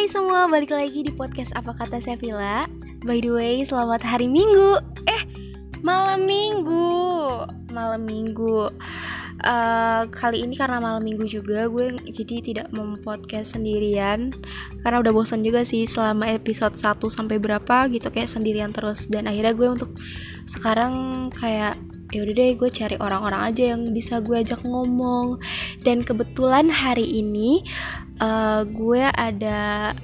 Hai semua, balik lagi di podcast Apa Kata Sevilla. By the way, selamat hari Minggu. Eh, malam Minggu. Malam Minggu. Uh, Kali ini karena malam Minggu juga Gue jadi tidak podcast sendirian. Karena udah bosan juga sih Selama episode 1 sampai berapa gitu Kayak sendirian terus. Dan akhirnya gue untuk sekarang kayak ya udah deh gue cari orang-orang aja yang bisa gue ajak ngomong. Dan kebetulan hari ini uh, gue ada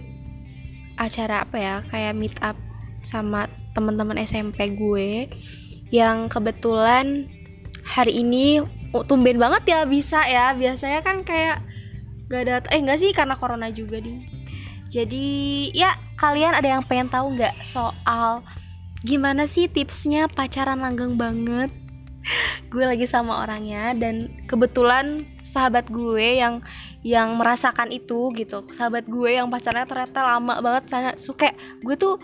acara apa ya kayak meet up sama teman-teman SMP gue yang kebetulan hari ini oh, tumben banget ya bisa ya. Biasanya kan kayak gak ada eh enggak sih karena corona juga nih jadi ya kalian ada yang pengen tahu nggak soal gimana sih tipsnya pacaran langgeng banget gue lagi sama orangnya dan kebetulan sahabat gue yang yang merasakan itu gitu. Sahabat gue yang pacarnya ternyata lama banget saya suka gue tuh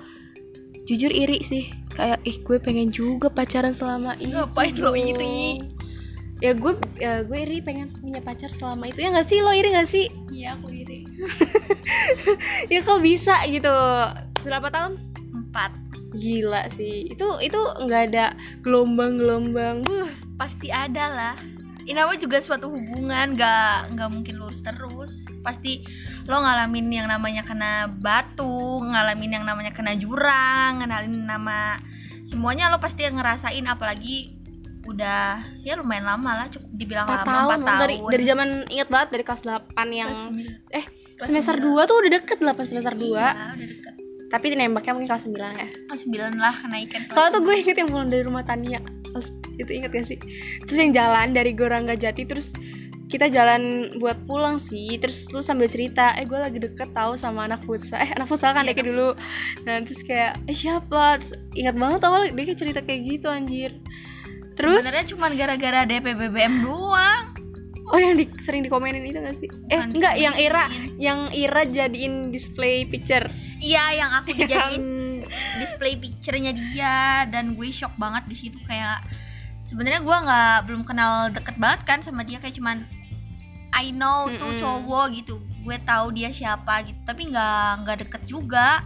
jujur iri sih. Kayak ih gue pengen juga pacaran selama ini ngapain lo iri? Ya gue ya gue iri pengen punya pacar selama itu. Ya nggak sih? Lo iri nggak sih? Iya aku iri. Ya kok bisa gitu? Berapa tahun? Empat gila sih. Itu itu nggak ada gelombang-gelombang. Uh pasti ada lah. Ini apa juga suatu hubungan nggak nggak mungkin lurus terus. Pasti lo ngalamin yang namanya kena batu ngalamin yang namanya kena jurang ngalamin nama semuanya lo pasti ngerasain. Apalagi udah ya lumayan lama lah cukup dibilang 4 lama tahun, 4 tahun dari dari zaman ingat banget dari kelas 8 yang Kelas eh Kelas semester sembilan. 2 tuh udah deket 8 semester 2 iya, udah deket tapi nembaknya mungkin kelas 9 ya. Kelas sembilan lah kenaikan soalnya tuh gue inget yang pulang dari rumah Tania. Itu inget gak sih? Terus yang jalan dari Gorangga Jati terus kita jalan buat pulang sih. Terus lu sambil cerita eh gue lagi deket tahu sama anak futsal. Eh anak futsal kan Iya, Deki dulu. Nah terus kayak eh siapa? Terus ingat banget awal dia kayak cerita kayak gitu anjir. Terus sebenarnya cuma gara-gara DP BBM doang oh yang di, sering dikomenin itu gak sih eh Bukan enggak yang Ira yang Ira jadiin display picture Iya, yang aku Iya kan? dijadiin display picture-nya dia dan gue shock banget di situ kayak sebenarnya gue nggak belum kenal deket banget kan sama dia kayak cuman I know tuh Mm-mm. cowok gitu gue tahu dia siapa gitu tapi nggak nggak deket juga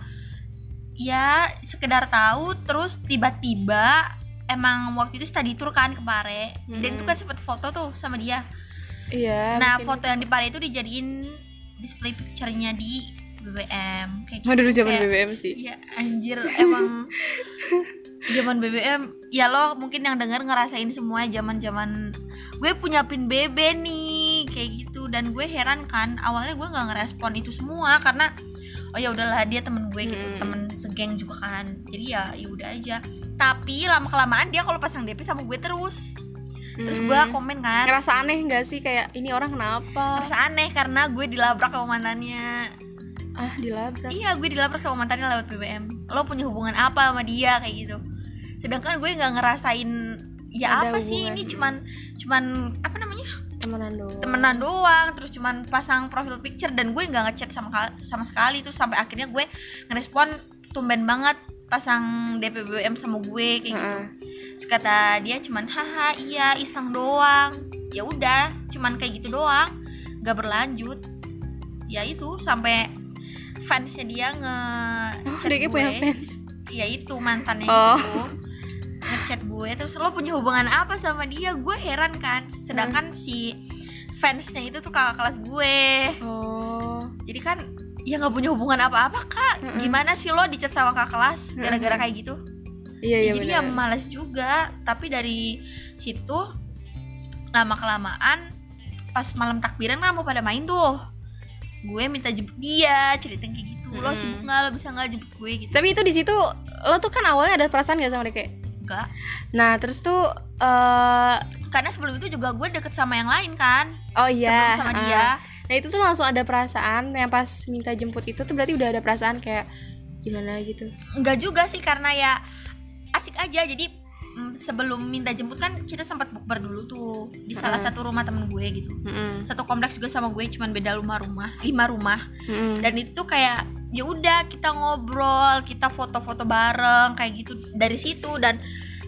ya sekedar tahu terus tiba-tiba emang waktu itu study tour kan ke Pare dan Mm-mm. itu kan sempet foto tuh sama dia iya nah mungkin. foto yang di Pare itu dijadiin display picture-nya di BBM kayak gitu. zaman Kayak- BBM sih. Iya anjir emang zaman BBM ya lo mungkin yang denger ngerasain semua zaman zaman gue punya pin BB nih kayak gitu. Dan gue heran kan awalnya gue nggak ngerespon itu semua karena oh ya udahlah dia temen gue gitu Hmm. temen segeng juga kan. Jadi ya ya udah aja. Tapi lama kelamaan dia kalau pasang DP sama gue terus terus gue Hmm. komen kan. Ngerasa aneh gak sih? Kayak ini orang kenapa? Merasa aneh karena gue dilabrak sama mantannya. Ah dilabrak? Iya, gue dilabrak sama mantannya lewat BBM. Lo punya hubungan apa sama dia? Kayak gitu. Sedangkan gue nggak ngerasain ya Ada apa sih? Ini cuman cuman apa namanya? temenan doang. Temenan doang, terus cuman pasang profil picture dan gue nggak ngechat sama sama sekali. Terus sampai akhirnya gue ngerespon tumben banget pasang DP BBM sama gue kayak gitu. Terus kata dia cuman haha iya iseng doang. Ya udah, cuman kayak gitu doang. Gak berlanjut. Ya itu sampai fansnya dia nge oh dia kayak punya gue. fans Ya itu mantannya Oh. itu. Ngechat gue terus lo punya hubungan apa sama dia? Gue heran kan. Sedangkan si fansnya itu tuh kakak kelas gue. oh Jadi kan ya nggak punya hubungan apa-apa kak. Mm-mm. Gimana sih lo dicat sama kakak kelas gara-gara kayak gitu? iya iya jadi ya males juga tapi dari situ lama kelamaan pas malam takbiran kan mau pada main tuh gue minta jemput dia cerita kayak gitu lo Mm-mm. sibuk nggak lo bisa nggak jemput gue gitu tapi itu di situ lo tuh kan awalnya ada perasaan gak sama dia kayak enggak nah terus tuh eh karena sebelum itu juga gue deket sama yang lain kan? Oh iya sebelum sama ah. dia. Nah itu tuh langsung ada perasaan yang pas minta jemput itu tuh berarti udah ada perasaan kayak gimana? gitu. Enggak juga sih karena ya asik aja. Jadi sebelum minta jemput kan kita sempat bukber dulu tuh di salah satu rumah temen gue gitu. Mm-mm. satu kompleks juga sama gue cuman beda rumah rumah lima rumah. Mm-mm. dan itu tuh kayak ya udah kita ngobrol kita foto-foto bareng kayak gitu dari situ. Dan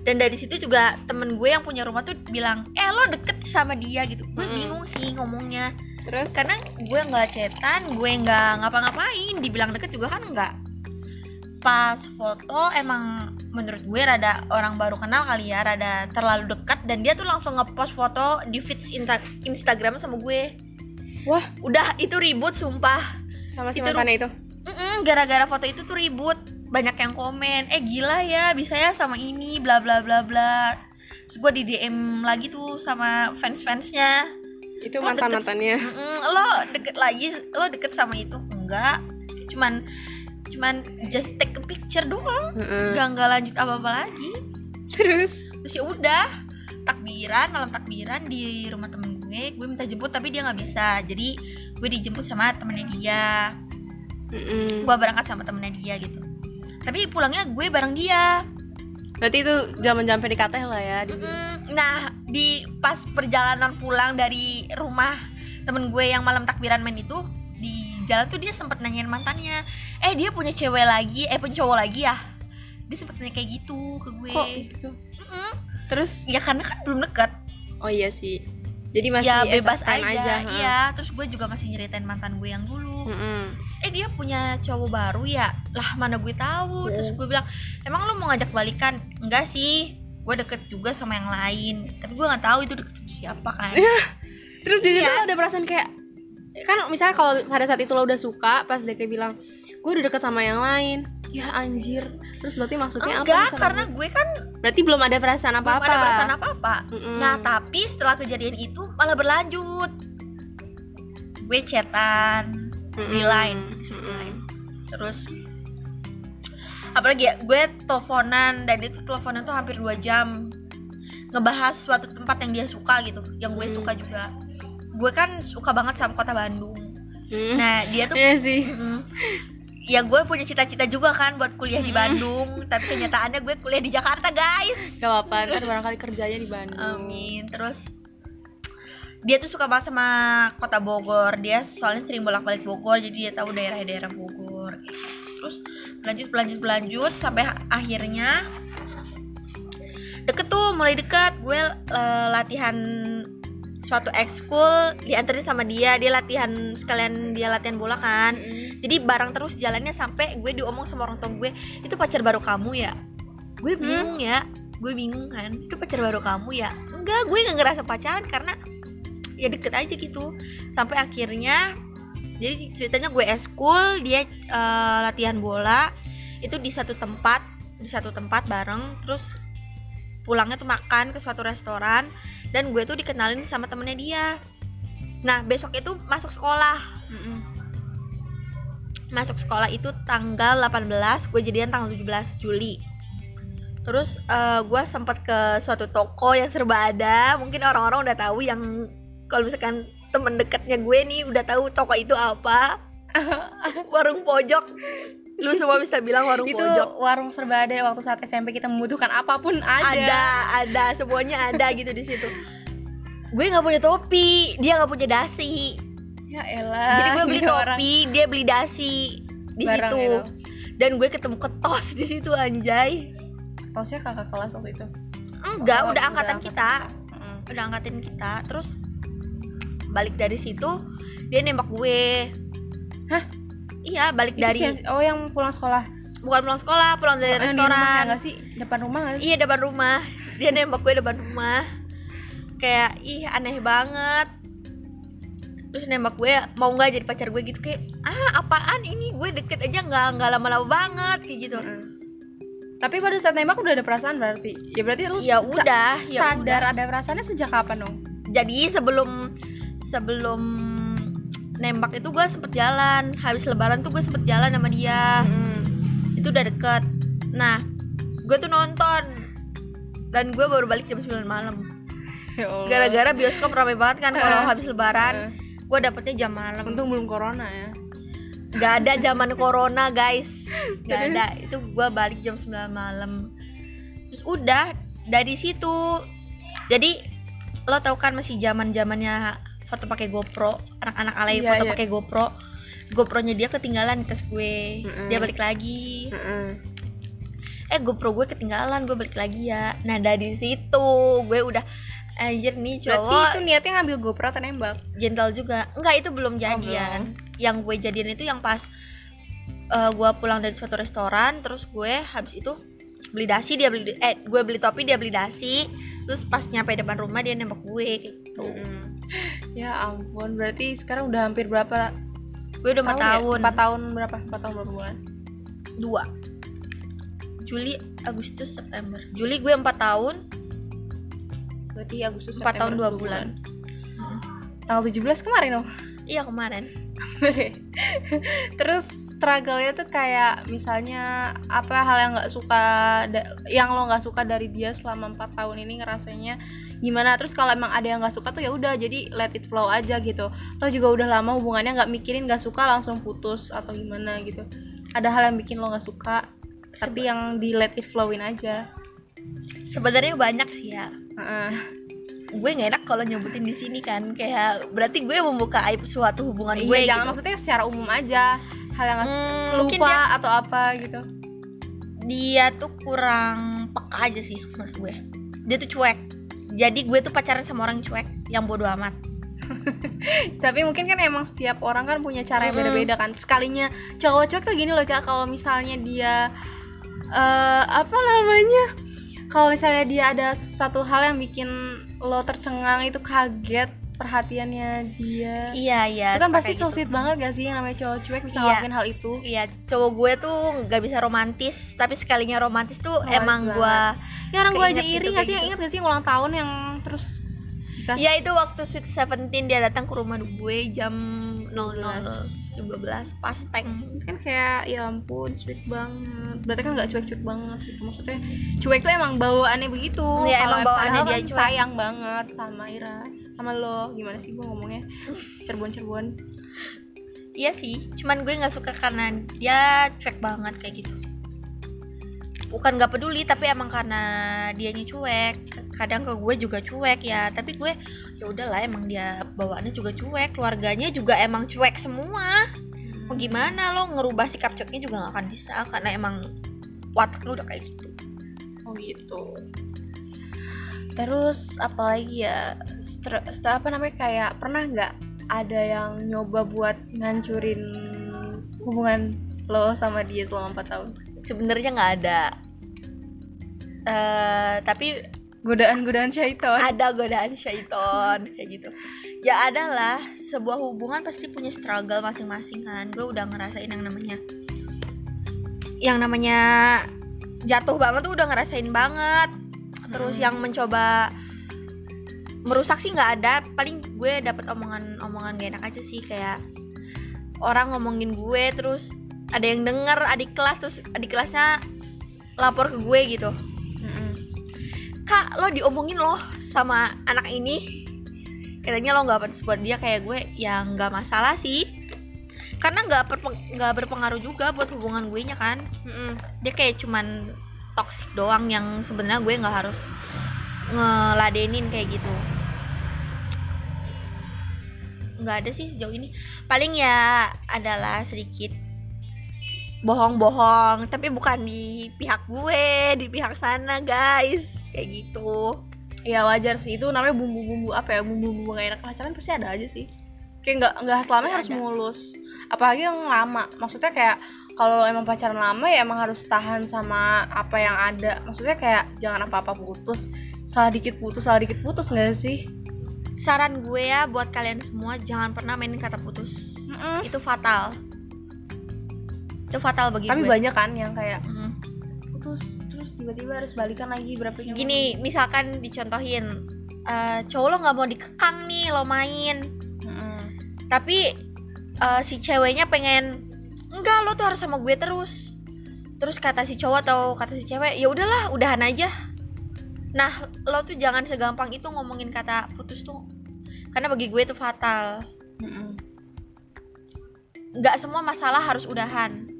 dan dari situ juga temen gue yang punya rumah tuh bilang eh lo deket sama dia gitu. Gue Mm-mm. bingung sih ngomongnya. Terus? Karena gue nggak cetan gue nggak ngapa-ngapain. Dibilang deket juga kan nggak pas foto emang menurut gue rada orang baru kenal kali ya rada terlalu dekat dan dia tuh langsung ngepost foto di feeds Insta- Instagram sama gue. Wah. Udah itu ribut sumpah. Sama si Itu mantannya itu? Gara-gara foto itu tuh ribut. Banyak yang komen eh gila ya bisa ya sama ini bla bla bla bla. Terus gue di DM lagi tuh sama fans fansnya itu mantan mantannya? Lo deket lagi lo deket sama itu? Enggak. Cuman cuman just take a picture doang. Nggak nggak lanjut apa apa lagi. Terus? Terus ya udah takbiran malam takbiran di rumah temen gue. Gue minta jemput tapi dia nggak bisa. Jadi gue dijemput sama temennya dia. Mm-mm. gue berangkat sama temennya dia gitu. Tapi pulangnya gue bareng dia. Berarti itu zaman zaman PDKT lah ya di Mm-mm. nah di pas perjalanan pulang dari rumah temen gue yang malam takbiran main itu jalan tuh dia sempat nanyain mantannya eh dia punya cewek lagi eh punya cowok lagi ya? Dia sempet nanya kayak gitu ke gue. Kok gitu? Mm-mm. terus? Ya karena kan belum deket. Oh iya sih. Jadi masih ya bebas SFN aja, ha. iya terus gue juga masih nyeritain mantan gue yang dulu. Mm-mm. eh dia punya cowok baru ya? Lah mana gue tahu? Iya. terus gue bilang emang lu mau ngajak balikan? Enggak sih gue deket juga sama yang lain. Tapi gue nggak tahu itu deket sama siapa kan. Terus di situ Iya. lo ada perasaan kayak kan misalnya kalau pada saat itu lo udah suka pas dia kayak bilang gue udah deket sama yang lain ya anjir terus berarti maksudnya apa enggak sama karena gue? kan berarti belum ada perasaan apa belum apa ada perasaan apa apa Mm-mm. nah tapi setelah kejadian itu malah berlanjut gue chatan Mm-mm. di line Mm-mm. line. terus apalagi ya gue teleponan dan itu teleponan tuh hampir dua jam ngebahas suatu tempat yang dia suka gitu yang gue Hmm. suka juga gue kan suka banget sama kota Bandung Mm. nah dia tuh Iya sih ya gue punya cita-cita juga kan buat kuliah di Hmm. Bandung tapi kenyataannya gue kuliah di Jakarta guys gak apa-apa ntar barangkali kerjanya di Bandung Amin. Terus dia tuh suka banget sama kota Bogor. Dia soalnya sering bolak-balik Bogor, jadi dia tahu daerah-daerah Bogor. Terus berlanjut, berlanjut, berlanjut sampai akhirnya deket tuh, mulai deket. Gue eh, latihan suatu ekskul dianterin sama dia. Dia latihan sekalian dia latihan bola kan. Mm-mm. Jadi bareng terus jalannya sampai gue diomong sama orang tua gue, itu pacar baru kamu ya? Gue bingung ya, gue bingung kan, itu pacar baru kamu ya? Enggak, gue gak ngerasa pacaran karena ya deket aja gitu. Sampai akhirnya, jadi ceritanya gue eskul, dia eh, latihan bola, itu di satu tempat, di satu tempat bareng, terus pulangnya tuh makan ke suatu restoran, dan gue tuh dikenalin sama temennya dia. Nah besok itu masuk sekolah, Mm-mm. masuk sekolah itu tanggal 18 gue jadian tanggal 17 Juli. Terus eh, gue sempat ke suatu toko yang serba ada. Mungkin orang-orang udah tahu yang kalau misalkan temen dekatnya gue nih udah tahu toko itu apa. Warung pojok lu semua bisa bilang warung itu pojok. warung serba ada waktu saat SMP kita membutuhkan apa pun ada, ada ada semuanya ada gitu di situ. Gue nggak punya topi dia nggak punya dasi. Ya elah jadi gue beli ini orang. topi dia beli dasi di bareng situ. gitu. dan gue ketemu ketos di situ anjay. Tosnya kakak kelas waktu itu? Enggak Oh, udah angkatan kita. Mm-mm. udah angkatin kita terus balik dari situ dia nembak gue. Hah? Iya balik Itu dari si- oh yang pulang sekolah. Bukan pulang sekolah pulang dari Oh, ya restoran. nggak sih? Depan rumah nggak sih? Iya depan rumah. Dia nembak gue depan rumah. Kayak ih aneh banget. Terus nembak gue mau nggak jadi pacar gue? Gitu kayak ah apaan ini? Gue deket aja nggak nggak lama-lama banget kayak gitu. Mm. tapi pada saat nembak udah ada perasaan berarti? Ya berarti lu ya sa- udah ya sadar udah. ada perasaannya sejak kapan dong? Jadi sebelum sebelum nembak itu gue sempet jalan. Habis lebaran tuh gue sempet jalan sama dia. Mm. itu udah deket. Nah gue tuh nonton. Dan gue baru balik jam 9 malam. Ya gara-gara bioskop ramai banget kan kalau habis lebaran. Eh, gue dapetnya jam malam. Untung belum corona ya. Gak ada zaman corona guys. Gak ada. Itu gue balik jam 9 malam. Terus udah Dari situ. Jadi Lo tau kan masih zaman zamannya Foto pakai GoPro Anak-anak alay Iya, foto iya. pakai GoPro GoPro-nya dia ketinggalan di tas gue Mm-mm. Dia balik lagi Mm-mm. eh GoPro gue ketinggalan gue balik lagi ya nah dari situ gue udah anjir nih Berarti cowok itu niatnya ngambil GoPro atau nembak? gentle juga enggak itu belum jadian yang gue jadian itu yang pas eh, gue pulang dari suatu restoran terus gue habis itu beli dasi dia beli eh gue beli topi dia beli dasi terus pas nyampe depan rumah dia nembak gue gitu Mm. Ya ampun, berarti sekarang udah hampir berapa gue udah empat ya? tahun Empat tahun berapa? Empat tahun berapa bulan? dua Juli Agustus September Juli gue empat tahun Berarti Agustus empat tahun dua bulan Tanggal 17 kemarin dong. iya kemarin Terus struggle-nya tuh kayak misalnya apa hal yang nggak suka yang lo nggak suka dari dia selama empat tahun ini ngerasanya gimana? Terus kalau emang ada yang nggak suka tuh ya udah jadi let it flow aja gitu. Lo juga udah lama hubungannya nggak mikirin nggak suka langsung putus atau gimana gitu. Ada hal yang bikin lo nggak suka tapi yang di let it flowin aja. Sebenarnya banyak sih ya. Heeh. gue gak enak kalau nyebutin di sini kan. Kayak berarti gue membuka aib suatu hubungan Iya, gue jangan gitu. maksudnya secara umum aja. Hal yang nggak Hmm, lupa dia, atau apa gitu. Dia tuh kurang peka aja sih menurut gue. Dia tuh cuek jadi gue tuh pacaran sama orang cuek yang bodoh amat. Tapi mungkin kan emang setiap orang kan punya cara yang beda-beda kan. Sekalinya cowok cowok tuh gini loh cak kalau misalnya dia eh apa namanya? Kalau misalnya dia ada satu hal yang bikin lo tercengang itu kaget perhatiannya dia. Iya iya itu kan pasti so gitu. sweet banget gak sih yang namanya cowok cuek bisa Iya. ngelakuin hal itu? Iya cowok gue tuh nggak bisa romantis tapi sekalinya romantis tuh Romantis emang banget. gue ya orang gue aja iri gitu, gak sih? yang gitu. inget gak sih yang ulang tahun yang terus dikasih ya itu waktu sweet seventeen dia datang ke rumah gue jam 00 jam 12 pas tank kan kayak ya ampun sweet banget. Berarti kan nggak cuek-cuek banget gitu maksudnya cuek tuh emang bawaannya begitu. Iya, Kalau emang bawaannya dia kan cuek. sayang banget sama Ira sama lo. Gimana sih gue ngomongnya? Cerbon-cerbon. Iya sih, cuman gue nggak suka karena dia cuek banget kayak gitu. Bukan nggak peduli, tapi emang karena dianya cuek. Kadang ke gue juga cuek ya, tapi gue ya udahlah emang dia bawaannya juga cuek, keluarganya juga emang cuek semua. Mau gimana lo ngerubah sikap cueknya juga nggak akan bisa karena emang wataknya udah kayak gitu. oh gitu terus apalagi ya stre- apa namanya kayak pernah nggak ada yang nyoba buat ngancurin hubungan lo sama dia selama 4 tahun Sebenarnya nggak ada. Eh, tapi godaan-godaan syaiton ada godaan syaiton kayak gitu. Ya adalah sebuah hubungan pasti punya struggle masing-masing kan. Gue udah ngerasain yang namanya yang namanya jatuh banget tuh udah ngerasain banget. Terus Hmm. yang mencoba merusak sih nggak ada. Paling gue dapet omongan omongan gak enak aja sih kayak orang ngomongin gue terus ada yang denger adik kelas terus adik kelasnya lapor ke gue gitu. Mm-mm. kak lo diomongin loh sama anak ini. Katanya lo nggak pantas buat dia kayak gue. Ya nggak masalah sih. Karena nggak berpeng- nggak berpengaruh juga buat hubungan gue nya kan. Mm-mm. dia kayak cuman toxic doang yang sebenarnya gue nggak harus ngeladenin kayak gitu. Nggak ada sih sejauh ini. Paling ya adalah sedikit bohong-bohong tapi bukan di pihak gue di pihak sana guys. Kayak gitu. Ya wajar sih. Itu namanya bumbu-bumbu apa ya bumbu-bumbu gak enak. Pacaran pasti ada aja sih. Kayak nggak nggak selamanya harus ada. mulus. Apalagi yang lama. Maksudnya kayak kalau emang pacaran lama ya emang harus tahan sama apa yang ada. Maksudnya kayak jangan apa-apa putus. Salah dikit putus salah dikit putus nggak sih? Saran gue ya buat kalian semua jangan pernah mainin kata putus. Mm-mm. itu fatal itu fatal bagi tapi gue. banyak kan yang kayak Mm. putus terus tiba-tiba harus balikan lagi berapa jam gini misalkan dicontohin eh, cowok lo nggak mau dikekang nih lo main. Mm-mm. tapi eh, si ceweknya pengen enggak lo tuh harus sama gue terus. Terus kata si cowok atau kata si cewek ya udahlah udahan aja. Nah lo tuh jangan segampang itu ngomongin kata putus tuh. Karena bagi gue itu fatal. Nggak semua masalah harus udahan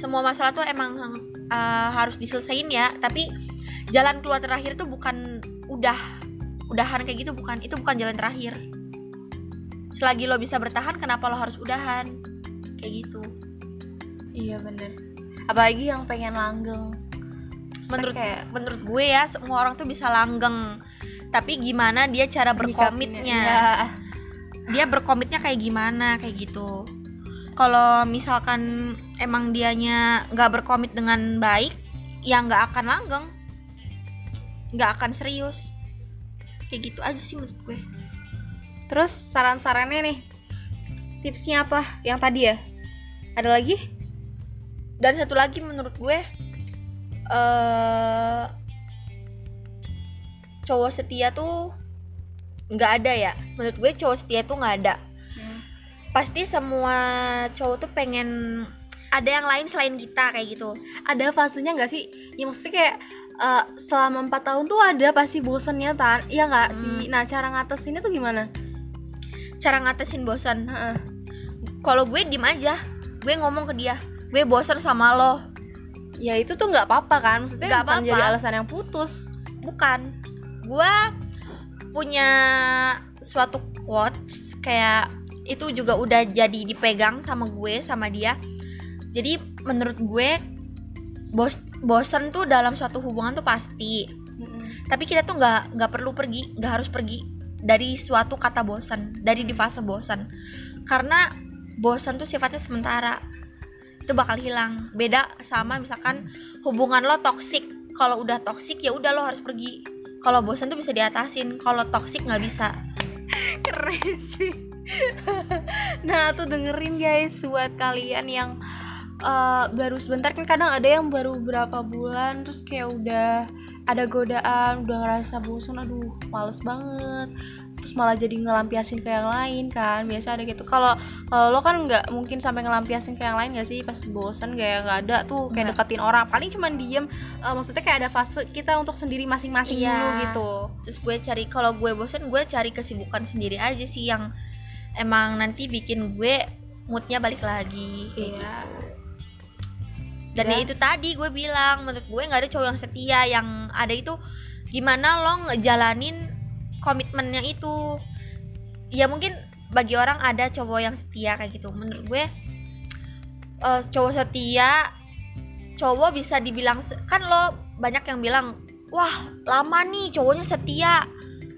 semua masalah tuh emang eh, harus diselesain ya. Tapi jalan keluar terakhir tuh bukan udah udahan kayak gitu bukan itu bukan jalan terakhir. Selagi lo bisa bertahan kenapa lo harus udahan? Kayak gitu. Iya bener. Apalagi yang pengen langgeng. Menurut kayak menurut gue ya semua orang tuh bisa langgeng. Tapi gimana dia cara berkomitnya? Iya. dia berkomitnya kayak gimana kayak gitu. Kalau misalkan emang dianya nggak berkomit dengan baik ya nggak akan langgeng nggak akan serius kayak gitu aja sih menurut gue Terus saran-sarannya nih, tipsnya apa? Yang tadi ya? Ada lagi? dan satu lagi menurut gue eh cowok setia tuh nggak ada ya menurut gue cowok setia tuh nggak ada pasti semua cowok tuh pengen ada yang lain selain kita kayak gitu Ada fasenya nggak sih? Ya maksudnya kayak eh, selama empat tahun tuh ada pasti bosennya tan? Iya nggak Hmm. sih? Nah cara ngatasinnya tuh gimana? cara ngatasin bosan Heeh. kalau gue diem aja gue ngomong ke dia gue bosan sama lo Ya itu tuh nggak apa-apa kan? Maksudnya Nggak bukan jadi apa-apa. alasan yang putus. bukan gue punya suatu quotes kayak itu juga udah jadi dipegang sama gue sama dia jadi menurut gue bos bosan tuh dalam suatu hubungan tuh pasti. Tapi kita tuh nggak nggak perlu pergi nggak harus pergi dari suatu kata bosan dari di fase bosan karena bosan tuh sifatnya sementara. Itu bakal hilang. Beda sama misalkan hubungan lo toksik kalau udah toksik ya udah lo harus pergi. Kalau bosan tuh bisa diatasin. Kalau toksik nggak bisa. Keren sih. nah tuh dengerin guys buat kalian yang eh, baru sebentar kan kadang ada yang baru berapa bulan terus kayak udah ada godaan udah ngerasa bosan aduh males banget terus malah jadi ngelampiasin ke yang lain kan biasa ada gitu kalau kalau lo kan nggak mungkin sampai ngelampiasin ke yang lain gak sih pas bosan kayak nggak ada tuh kayak Nggak. deketin orang paling cuman diem eh, maksudnya kayak ada fase kita untuk sendiri masing-masing Iya. dulu gitu terus gue cari kalau gue bosan gue cari kesibukan sendiri aja sih yang emang nanti bikin gue moodnya balik lagi kayak Iya. gitu. Dan Ya. ya itu tadi gue bilang menurut gue nggak ada cowok yang setia yang ada itu gimana lo ngejalanin komitmennya itu. Ya mungkin bagi orang ada cowok yang setia kayak gitu. Menurut gue eh, cowok setia cowok bisa dibilang kan lo banyak yang bilang wah lama nih cowoknya setia.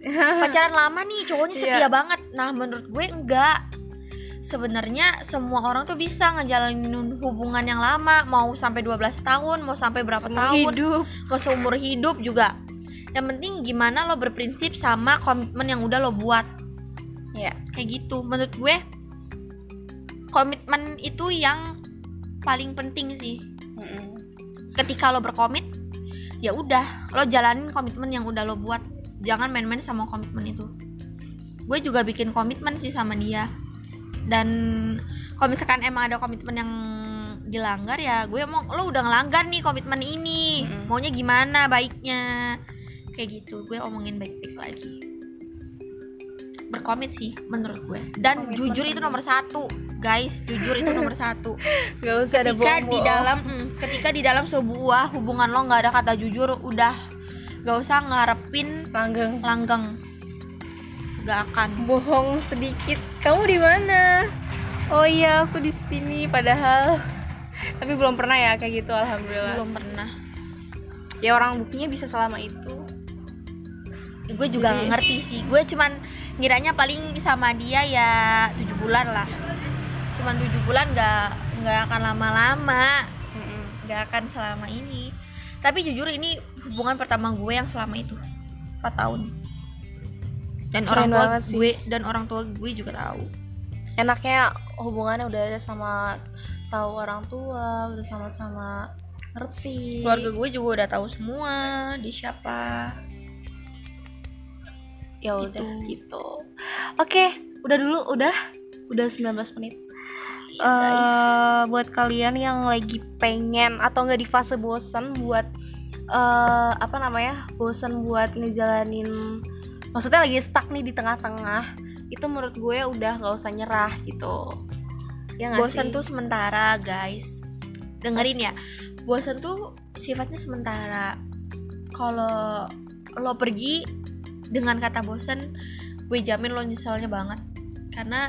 Pacaran lama nih cowoknya Iya. setia banget. Nah menurut gue enggak sebenarnya semua orang tuh bisa ngejalanin hubungan yang lama mau sampai 12 tahun mau sampai berapa Seumur tahun hidup. mau seumur hidup juga. Yang penting gimana lo berprinsip sama komitmen yang udah lo buat. Ya kayak gitu. Menurut gue komitmen itu yang paling penting sih. Ketika lo berkomit ya udah lo jalanin komitmen yang udah lo buat. Jangan main-main sama komitmen itu. Gue juga bikin komitmen sih sama dia dan kalau misalkan emang ada komitmen yang dilanggar ya gue mau lo udah ngelanggar nih komitmen ini. Mm-mm. maunya gimana baiknya? Kayak gitu gue omongin baik-baik lagi. Berkomit sih menurut gue. Dan Komitmen jujur itu nomor satu. Guys jujur itu nomor satu. Gak usah ada ketika di dalam mm, ketika di dalam sebuah hubungan lo nggak ada kata jujur udah gak usah ngarepin langgeng. langgeng gak akan. Bohong sedikit. Kamu di mana? Oh iya aku di sini padahal. Tapi belum pernah ya kayak gitu alhamdulillah. Belum pernah. Ya orang buktinya bisa selama itu. Gue juga Jadi- ngerti sih. Gue cuman ngiranya paling sama dia ya tujuh bulan lah. Cuman tujuh bulan nggak nggak akan lama-lama. Nggak akan selama ini. Tapi jujur ini hubungan pertama gue yang selama itu. 4 tahun dan Keren orang tua sih. gue dan orang tua gue juga tahu. Enaknya hubungannya udah ada sama tahu orang tua udah sama-sama ngerti. Keluarga gue juga udah tahu semua di siapa. Ya udah Gitu. gitu. Oke udah dulu udah. Udah 19 menit. Eh buat kalian yang lagi pengen atau nggak di fase bosan buat eh apa namanya bosan buat ngejalanin maksudnya lagi stuck nih di tengah-tengah. Itu menurut gue udah nggak usah nyerah gitu. Ya bosan tuh sementara guys. Dengerin ya. Bosan tuh sifatnya sementara. Kalau lo pergi dengan kata bosan gue jamin lo nyeselnya banget. Karena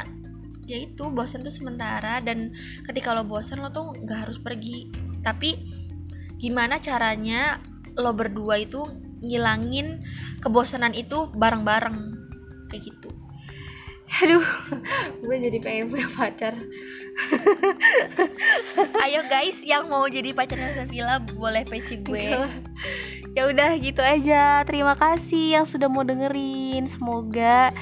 ya itu bosan tuh sementara. Dan ketika lo bosan lo tuh nggak harus pergi. Tapi gimana caranya lo berdua itu ngilangin kebosanan itu bareng-bareng. Kayak gitu. Aduh gue jadi pengen punya pacar. Ayo guys yang mau jadi pacarnya Sevilla boleh PC gue. Ya udah gitu aja. Terima kasih yang sudah mau dengerin. Semoga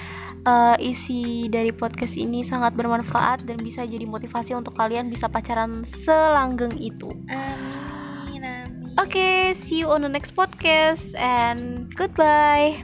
uh, isi dari podcast ini sangat bermanfaat dan bisa jadi motivasi untuk kalian bisa pacaran selanggeng itu. Oke okay, see you on the next podcast and goodbye.